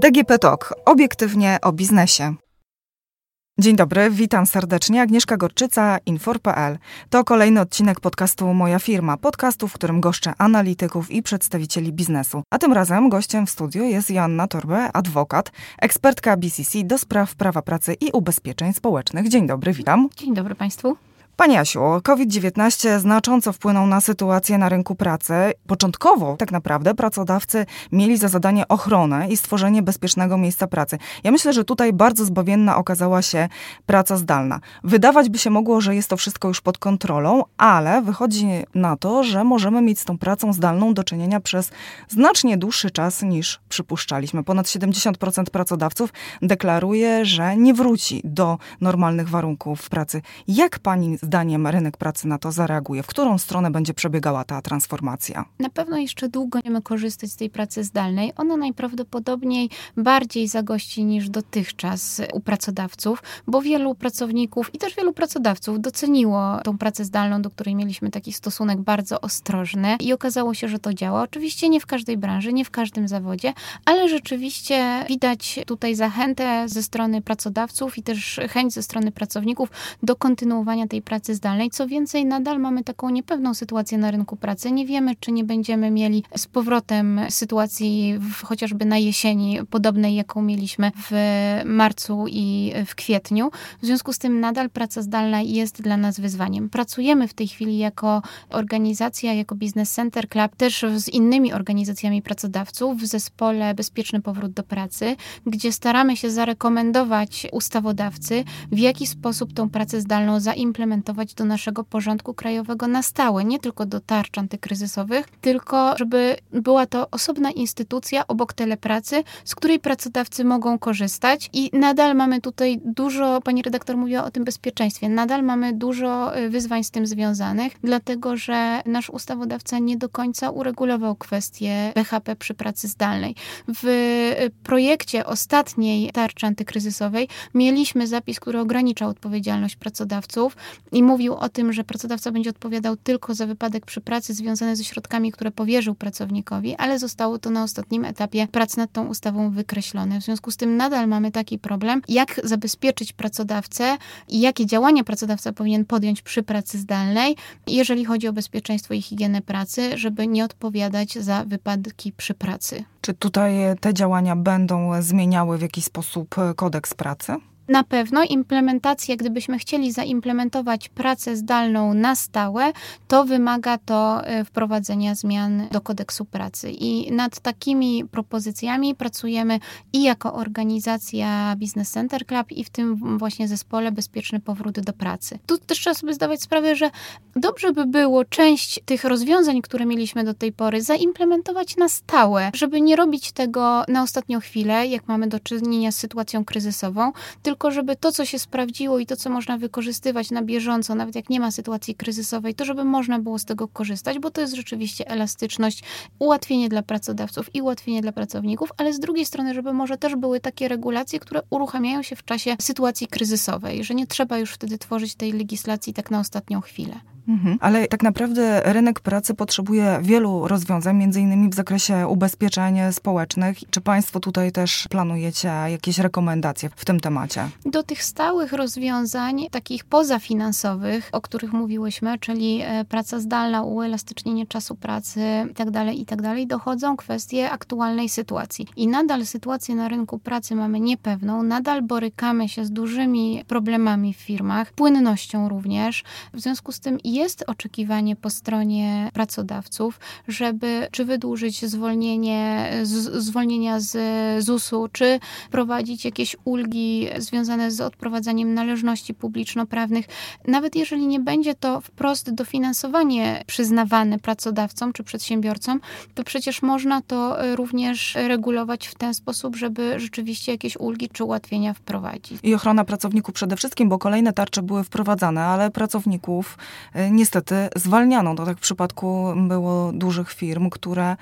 DGP Talk. Obiektywnie o biznesie. Dzień dobry, witam serdecznie. Agnieszka Gorczyca, Infor.pl. To kolejny odcinek podcastu Moja Firma, podcastu, w którym goszczę analityków i przedstawicieli biznesu. A tym razem gościem w studiu jest Joanna Torbe, adwokat, ekspertka BCC do spraw prawa pracy i ubezpieczeń społecznych. Dzień dobry, witam. Dzień dobry Państwu. Pani Asiu, COVID-19 znacząco wpłynął na sytuację na rynku pracy. Początkowo tak naprawdę pracodawcy mieli za zadanie ochronę i stworzenie bezpiecznego miejsca pracy. Ja myślę, że tutaj bardzo zbawienna okazała się praca zdalna. Wydawać by się mogło, że jest to wszystko już pod kontrolą, ale wychodzi na to, że możemy mieć z tą pracą zdalną do czynienia przez znacznie dłuższy czas niż przypuszczaliśmy. Ponad 70% pracodawców deklaruje, że nie wróci do normalnych warunków pracy. Jak pani zdaniem rynek pracy na to zareaguje? W którą stronę będzie przebiegała ta transformacja? Na pewno jeszcze długo będziemy korzystać z tej pracy zdalnej. Ona najprawdopodobniej bardziej zagości niż dotychczas u pracodawców, bo wielu pracowników i też wielu pracodawców doceniło tą pracę zdalną, do której mieliśmy taki stosunek bardzo ostrożny i okazało się, że to działa. Oczywiście nie w każdej branży, nie w każdym zawodzie, ale rzeczywiście widać tutaj zachętę ze strony pracodawców i też chęć ze strony pracowników do kontynuowania tej pracy pracy zdalnej. Co więcej, nadal mamy taką niepewną sytuację na rynku pracy. Nie wiemy, czy nie będziemy mieli z powrotem sytuacji w, chociażby na jesieni, podobnej jaką mieliśmy w marcu i w kwietniu. W związku z tym nadal praca zdalna jest dla nas wyzwaniem. Pracujemy w tej chwili jako organizacja, jako Business Center Club, też z innymi organizacjami pracodawców w zespole Bezpieczny Powrót do Pracy, gdzie staramy się zarekomendować ustawodawcy, w jaki sposób tą pracę zdalną zaimplementować do naszego porządku krajowego na stałe, nie tylko do tarcz antykryzysowych, tylko żeby była to osobna instytucja obok telepracy, z której pracodawcy mogą korzystać i nadal mamy tutaj dużo, pani redaktor mówiła o tym bezpieczeństwie, nadal mamy dużo y, wyzwań z tym związanych, dlatego że nasz ustawodawca nie do końca uregulował kwestię BHP przy pracy zdalnej. W y, projekcie ostatniej tarczy antykryzysowej mieliśmy zapis, który ograniczał odpowiedzialność pracodawców i mówił o tym, że pracodawca będzie odpowiadał tylko za wypadek przy pracy związany ze środkami, które powierzył pracownikowi, ale zostało to na ostatnim etapie prac nad tą ustawą wykreślone. W związku z tym nadal mamy taki problem, jak zabezpieczyć pracodawcę i jakie działania pracodawca powinien podjąć przy pracy zdalnej, jeżeli chodzi o bezpieczeństwo i higienę pracy, żeby nie odpowiadać za wypadki przy pracy. Czy tutaj te działania będą zmieniały w jakiś sposób kodeks pracy? Na pewno implementacja, gdybyśmy chcieli zaimplementować pracę zdalną na stałe, to wymaga to e, wprowadzenia zmian do kodeksu pracy. I nad takimi propozycjami pracujemy i jako organizacja Business Center Club, i w tym właśnie zespole Bezpieczny Powrót do Pracy. Tu też trzeba sobie zdawać sprawę, że dobrze by było część tych rozwiązań, które mieliśmy do tej pory, zaimplementować na stałe, żeby nie robić tego na ostatnią chwilę, jak mamy do czynienia z sytuacją kryzysową, tylko tylko żeby to, co się sprawdziło i to, co można wykorzystywać na bieżąco, nawet jak nie ma sytuacji kryzysowej, to żeby można było z tego korzystać, bo to jest rzeczywiście elastyczność, ułatwienie dla pracodawców i ułatwienie dla pracowników, ale z drugiej strony, żeby może też były takie regulacje, które uruchamiają się w czasie sytuacji kryzysowej, że nie trzeba już wtedy tworzyć tej legislacji tak na ostatnią chwilę. Mhm. Ale tak naprawdę rynek pracy potrzebuje wielu rozwiązań, między innymi w zakresie ubezpieczeń społecznych. Czy Państwo tutaj też planujecie jakieś rekomendacje w tym temacie? Do tych stałych rozwiązań, takich pozafinansowych, o których mówiłyśmy, czyli e, praca zdalna, uelastycznienie czasu pracy itd., tak itd., tak dochodzą kwestie aktualnej sytuacji. I nadal sytuację na rynku pracy mamy niepewną, nadal borykamy się z dużymi problemami w firmach, płynnością również. W związku z tym jest oczekiwanie po stronie pracodawców, żeby czy wydłużyć zwolnienie, z, zwolnienia z ZUS-u, czy prowadzić jakieś ulgi związane z odprowadzaniem należności publiczno-prawnych. Nawet jeżeli nie będzie to wprost dofinansowanie przyznawane pracodawcom czy przedsiębiorcom, to przecież można to również regulować w ten sposób, żeby rzeczywiście jakieś ulgi czy ułatwienia wprowadzić. I ochrona pracowników przede wszystkim, bo kolejne tarcze były wprowadzane, ale pracowników niestety zwalniano. To tak w przypadku było dużych firm, które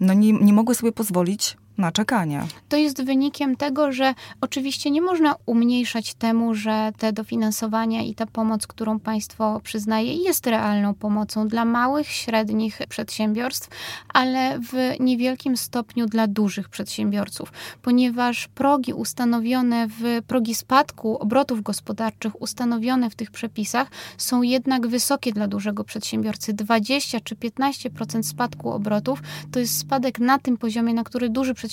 no nie, nie mogły sobie pozwolić na czekanie. To jest wynikiem tego, że oczywiście nie można umniejszać temu, że te dofinansowania i ta pomoc, którą państwo przyznaje, jest realną pomocą dla małych, średnich przedsiębiorstw, ale w niewielkim stopniu dla dużych przedsiębiorców, ponieważ progi ustanowione w progi spadku obrotów gospodarczych ustanowione w tych przepisach są jednak wysokie dla dużego przedsiębiorcy. 20 czy 15% spadku obrotów to jest spadek na tym poziomie, na który duży przedsiębiorca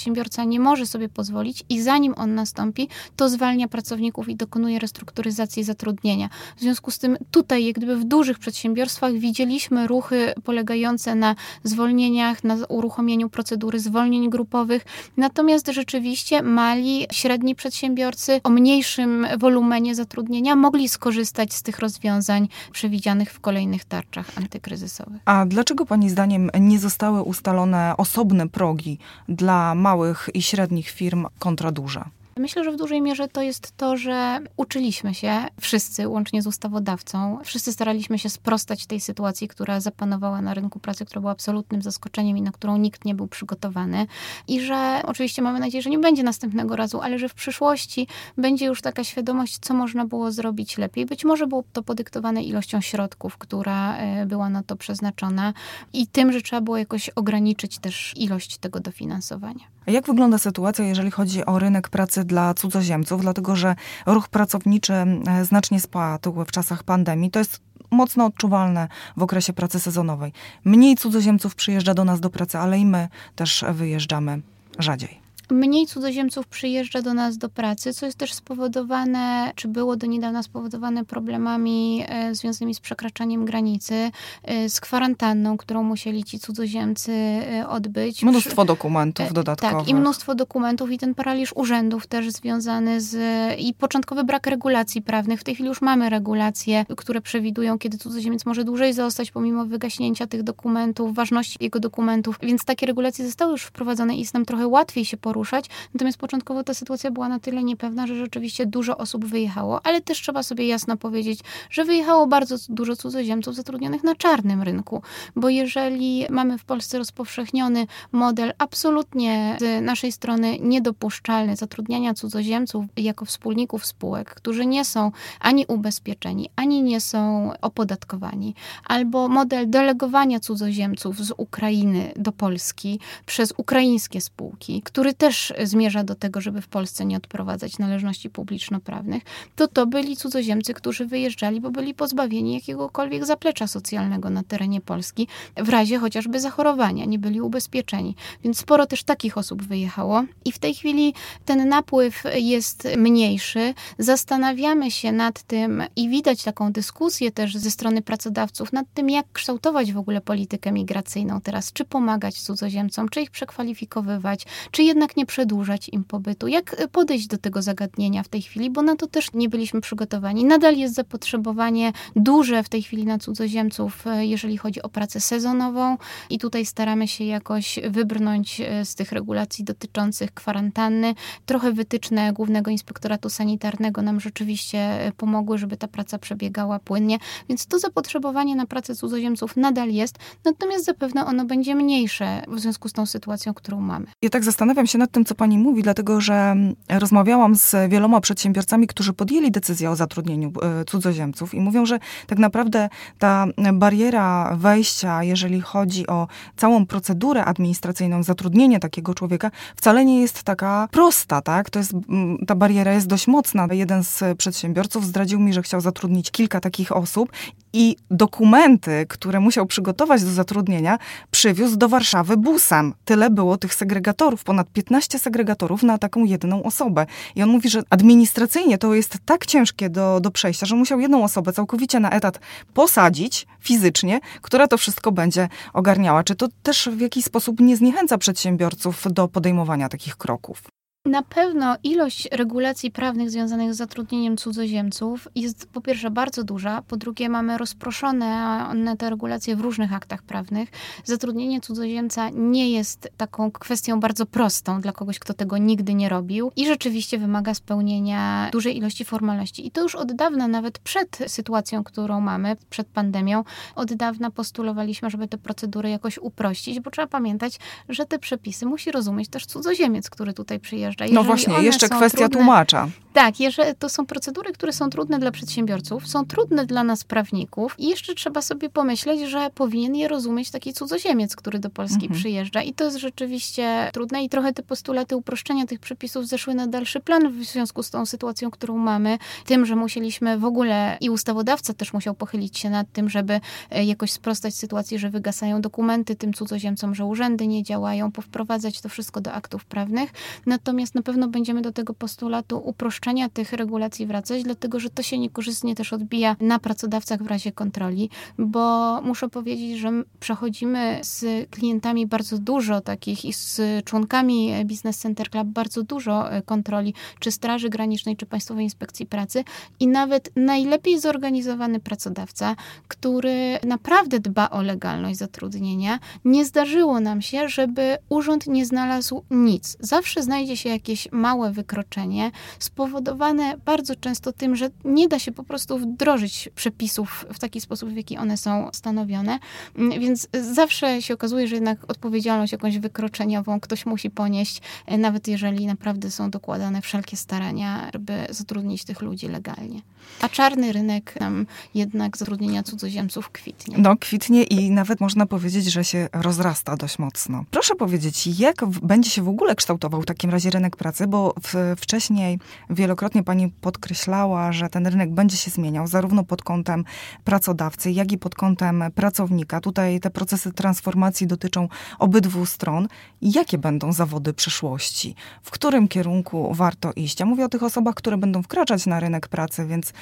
nie może sobie pozwolić i zanim on nastąpi, to zwalnia pracowników i dokonuje restrukturyzacji zatrudnienia. W związku z tym tutaj, jak gdyby w dużych przedsiębiorstwach widzieliśmy ruchy polegające na zwolnieniach, na uruchomieniu procedury zwolnień grupowych, natomiast rzeczywiście mali, średni przedsiębiorcy o mniejszym wolumenie zatrudnienia mogli skorzystać z tych rozwiązań przewidzianych w kolejnych tarczach antykryzysowych. A dlaczego Pani zdaniem nie zostały ustalone osobne progi dla małych i średnich firm kontra duże? Myślę, że w dużej mierze to jest to, że uczyliśmy się wszyscy, łącznie z ustawodawcą, wszyscy staraliśmy się sprostać tej sytuacji, która zapanowała na rynku pracy, która była absolutnym zaskoczeniem i na którą nikt nie był przygotowany. I że oczywiście mamy nadzieję, że nie będzie następnego razu, ale że w przyszłości będzie już taka świadomość, co można było zrobić lepiej. Być może było to podyktowane ilością środków, która e, była na to przeznaczona i tym, że trzeba było jakoś ograniczyć też ilość tego dofinansowania. Jak wygląda sytuacja, jeżeli chodzi o rynek pracy dla cudzoziemców? Dlatego, że ruch pracowniczy e, znacznie spadł w czasach pandemii. To jest mocno odczuwalne w okresie pracy sezonowej. Mniej cudzoziemców przyjeżdża do nas do pracy, ale i my też wyjeżdżamy rzadziej mniej cudzoziemców przyjeżdża do nas do pracy, co jest też spowodowane, czy było do niedawna spowodowane problemami e, związanymi z przekraczaniem granicy, e, z kwarantanną, którą musieli ci cudzoziemcy e, odbyć. Mnóstwo dokumentów dodatkowych. Tak, i mnóstwo dokumentów i ten paraliż urzędów też związany z i początkowy brak regulacji prawnych. W tej chwili już mamy regulacje, które przewidują, kiedy cudzoziemiec może dłużej zostać pomimo wygaśnięcia tych dokumentów, ważności jego dokumentów, więc takie regulacje zostały już wprowadzone i jest nam trochę łatwiej się poruszać poruszać. Natomiast początkowo ta sytuacja była na tyle niepewna, że rzeczywiście dużo osób wyjechało, ale też trzeba sobie jasno powiedzieć, że wyjechało bardzo dużo cudzoziemców zatrudnionych na czarnym rynku, bo jeżeli mamy w Polsce rozpowszechniony model absolutnie z naszej strony niedopuszczalny zatrudniania cudzoziemców jako wspólników spółek, którzy nie są ani ubezpieczeni, ani nie są opodatkowani, albo model delegowania cudzoziemców z Ukrainy do Polski przez ukraińskie spółki, który też też zmierza do tego, żeby w Polsce nie odprowadzać należności publiczno-prawnych, to to byli cudzoziemcy, którzy wyjeżdżali, bo byli pozbawieni jakiegokolwiek zaplecza socjalnego na terenie Polski, w razie chociażby zachorowania, nie byli ubezpieczeni. Więc sporo też takich osób wyjechało i w tej chwili ten napływ jest mniejszy. Zastanawiamy się nad tym i widać taką dyskusję też ze strony pracodawców nad tym, jak kształtować w ogóle politykę migracyjną teraz, czy pomagać cudzoziemcom, czy ich przekwalifikowywać, czy jednak nie przedłużać im pobytu? Jak podejść do tego zagadnienia w tej chwili, bo na to też nie byliśmy przygotowani. Nadal jest zapotrzebowanie duże w tej chwili na cudzoziemców, e, jeżeli chodzi o pracę sezonową i tutaj staramy się jakoś wybrnąć e, z tych regulacji dotyczących kwarantanny. Trochę wytyczne Głównego Inspektoratu Sanitarnego nam rzeczywiście pomogły, żeby ta praca przebiegała płynnie, więc to zapotrzebowanie na pracę cudzoziemców nadal jest, natomiast zapewne ono będzie mniejsze w związku z tą sytuacją, którą mamy. Ja tak zastanawiam się nad tym, co pani mówi, dlatego że rozmawiałam z wieloma przedsiębiorcami, którzy podjęli decyzję o zatrudnieniu e, cudzoziemców i mówią, że tak naprawdę ta bariera wejścia, jeżeli chodzi o całą procedurę administracyjną zatrudnienia takiego człowieka, wcale nie jest taka prosta, tak? To jest, ta bariera jest dość mocna. Jeden z przedsiębiorców zdradził mi, że chciał zatrudnić kilka takich osób i dokumenty, które musiał przygotować do zatrudnienia, przywiózł do Warszawy busem. Tyle było tych segregatorów, ponad 15 segregatorów na taką jedną osobę. I on mówi, że administracyjnie to jest tak ciężkie do, do przejścia, że musiał jedną osobę całkowicie na etat posadzić fizycznie, która to wszystko będzie ogarniała. Czy to też w jakiś sposób nie zniechęca przedsiębiorców do podejmowania takich kroków? Na pewno ilość regulacji prawnych związanych z zatrudnieniem cudzoziemców jest po pierwsze bardzo duża, po drugie mamy rozproszone te regulacje w różnych aktach prawnych. Zatrudnienie cudzoziemca nie jest taką kwestią bardzo prostą dla kogoś, kto tego nigdy nie robił i rzeczywiście wymaga spełnienia dużej ilości formalności. I to już od dawna, nawet przed sytuacją, którą mamy, przed pandemią, od dawna postulowaliśmy, żeby te procedury jakoś uprościć, bo trzeba pamiętać, że te przepisy musi rozumieć też cudzoziemiec, który tutaj przyjeżdża. No Jeżeli no właśnie, jeszcze kwestia trudne, tłumacza. Tak, jeżeli to są procedury, które są trudne dla przedsiębiorców, są trudne dla nas prawników i jeszcze trzeba sobie pomyśleć, że powinien je rozumieć taki cudzoziemiec, który do Polski mhm. przyjeżdża. I to jest rzeczywiście trudne i trochę te postulaty uproszczenia tych przepisów zeszły na dalszy plan w związku z tą sytuacją, którą mamy, tym, że musieliśmy w ogóle i ustawodawca też musiał pochylić się nad tym, żeby e, jakoś sprostać sytuacji, że wygasają dokumenty tym cudzoziemcom, że urzędy nie działają, powprowadzać to wszystko do aktów prawnych. Natomiast na pewno będziemy do tego postulatu uproszczenia tych regulacji wracać, dlatego że to się niekorzystnie też odbija na pracodawcach w razie kontroli, bo muszę powiedzieć, że przechodzimy z klientami bardzo dużo takich i z członkami Business Center Club bardzo dużo e, kontroli, czy Straży Granicznej, czy Państwowej Inspekcji Pracy i nawet najlepiej zorganizowany pracodawca, który naprawdę dba o legalność zatrudnienia, nie zdarzyło nam się, żeby urząd nie znalazł nic. Zawsze znajdzie się jakieś małe wykroczenie, spowodowane bardzo często tym, że nie da się po prostu wdrożyć przepisów w taki sposób, w jaki one są stanowione. Mm, więc zawsze się okazuje, że jednak odpowiedzialność jakąś wykroczeniową ktoś musi ponieść, e, nawet jeżeli naprawdę są dokładane wszelkie starania, żeby zatrudnić tych ludzi legalnie. A czarny rynek nam jednak zatrudnienia cudzoziemców kwitnie. No, kwitnie i nawet można powiedzieć, że się rozrasta dość mocno. Proszę powiedzieć, jak będzie się w ogóle kształtował w takim razie rynek pracy, bo w, wcześniej wielokrotnie pani podkreślała, że ten rynek będzie się zmieniał, zarówno pod kątem pracodawcy, jak i pod kątem pracownika. Tutaj te procesy transformacji dotyczą obydwu stron. Jakie będą zawody przyszłości? W którym kierunku warto iść? Ja mówię o tych osobach, które będą wkraczać na rynek pracy, więc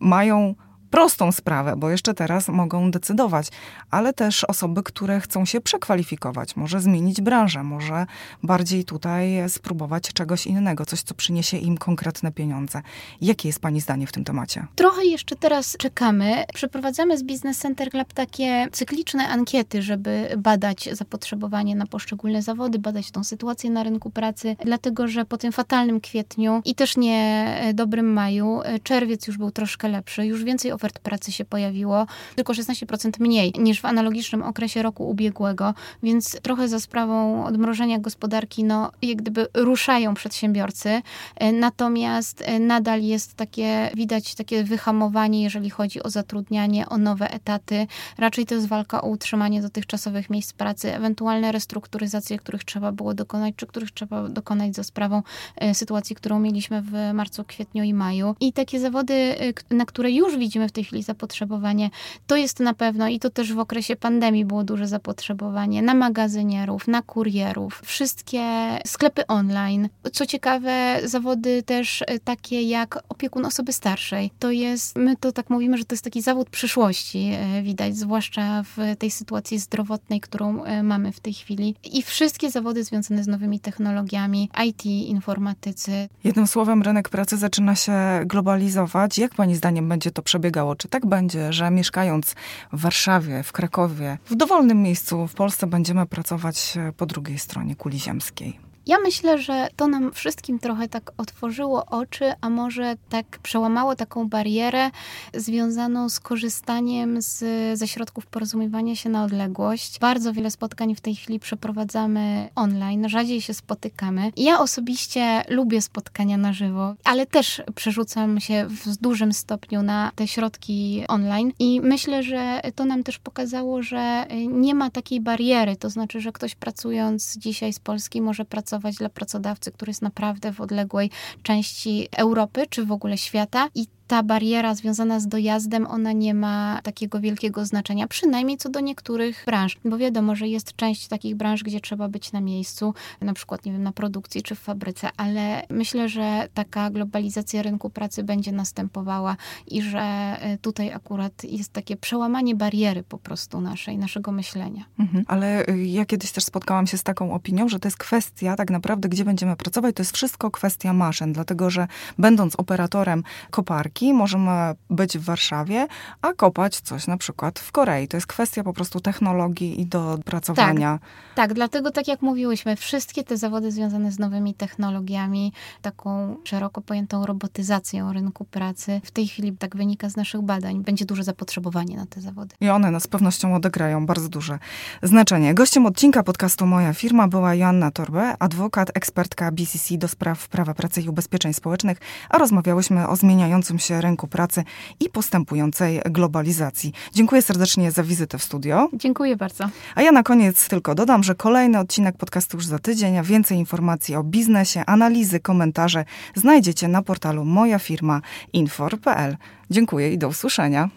mają prostą sprawę, bo jeszcze teraz mogą decydować, ale też osoby, które chcą się przekwalifikować, może zmienić branżę, może bardziej tutaj spróbować czegoś innego, coś, co przyniesie im konkretne pieniądze. Jakie jest Pani zdanie w tym temacie? Trochę jeszcze teraz czekamy. Przeprowadzamy z Business Center Club takie cykliczne ankiety, żeby badać zapotrzebowanie na poszczególne zawody, badać tą sytuację na rynku pracy, dlatego że po tym fatalnym kwietniu i też nie dobrym maju, czerwiec już był troszkę lepszy, już więcej ofert pracy się pojawiło, tylko 16% mniej niż w analogicznym okresie roku ubiegłego, więc trochę za sprawą odmrożenia gospodarki, no jak gdyby ruszają przedsiębiorcy, e, natomiast e, nadal jest takie, widać takie wyhamowanie, jeżeli chodzi o zatrudnianie, o nowe etaty. Raczej to jest walka o utrzymanie dotychczasowych miejsc pracy, ewentualne restrukturyzacje, których trzeba było dokonać, czy których trzeba dokonać za sprawą e, sytuacji, którą mieliśmy w marcu, kwietniu i maju. I takie zawody, na które już widzimy w tej chwili zapotrzebowanie. To jest na pewno i to też w okresie pandemii było duże zapotrzebowanie na magazynierów, na kurierów, wszystkie sklepy online. Co ciekawe, zawody też e, takie jak opiekun osoby starszej. To jest, my to tak mówimy, że to jest taki zawód przyszłości, e, widać, zwłaszcza w tej sytuacji zdrowotnej, którą e, mamy w tej chwili. I wszystkie zawody związane z nowymi technologiami, IT, informatycy. Jednym słowem, rynek pracy zaczyna się globalizować. Jak Pani zdaniem będzie to przebiegało? Czy tak będzie, że mieszkając w Warszawie, w Krakowie, w dowolnym miejscu w Polsce będziemy pracować po drugiej stronie kuli ziemskiej? Ja myślę, że to nam wszystkim trochę tak otworzyło oczy, a może tak przełamało taką barierę związaną z korzystaniem z, ze środków porozumiewania się na odległość. Bardzo wiele spotkań w tej chwili przeprowadzamy online, rzadziej się spotykamy. Ja osobiście lubię spotkania na żywo, ale też przerzucam się w dużym stopniu na te środki online i myślę, że to nam też pokazało, że nie ma takiej bariery, to znaczy, że ktoś pracując dzisiaj z Polski może pracować pracować dla pracodawcy, który jest naprawdę w odległej części Europy czy w ogóle świata. I ta bariera związana z dojazdem, ona nie ma takiego wielkiego znaczenia, przynajmniej co do niektórych branż, bo wiadomo, że jest część takich branż, gdzie trzeba być na miejscu, na przykład, nie wiem, na produkcji czy w fabryce, ale myślę, że taka globalizacja rynku pracy będzie następowała i że y, tutaj akurat jest takie przełamanie bariery po prostu naszej, naszego myślenia. Mhm. Ale y, ja kiedyś też spotkałam się z taką opinią, że to jest kwestia tak naprawdę, gdzie będziemy pracować, to jest wszystko kwestia maszyn, dlatego że będąc operatorem koparki, możemy być w Warszawie, a kopać coś na przykład w Korei. To jest kwestia po prostu technologii i dopracowania. Tak, tak dlatego tak jak mówiłyśmy, wszystkie te zawody związane z nowymi technologiami, taką szeroko pojętą robotyzacją rynku pracy, w tej chwili tak wynika z naszych badań, będzie duże zapotrzebowanie na te zawody. I one z pewnością odegrają bardzo duże znaczenie. Gościem odcinka podcastu Moja Firma była Joanna Torbe, adwokat, ekspertka BCC do spraw prawa pracy i ubezpieczeń społecznych, a rozmawiałyśmy o zmieniającym się rynku pracy i postępującej globalizacji. Dziękuję serdecznie za wizytę w studio. Dziękuję bardzo. A ja na koniec tylko dodam, że kolejny odcinek podcastu już za tydzień, a więcej informacji o biznesie, analizy, komentarze znajdziecie na portalu moja firma infor.pl. Dziękuję i do usłyszenia.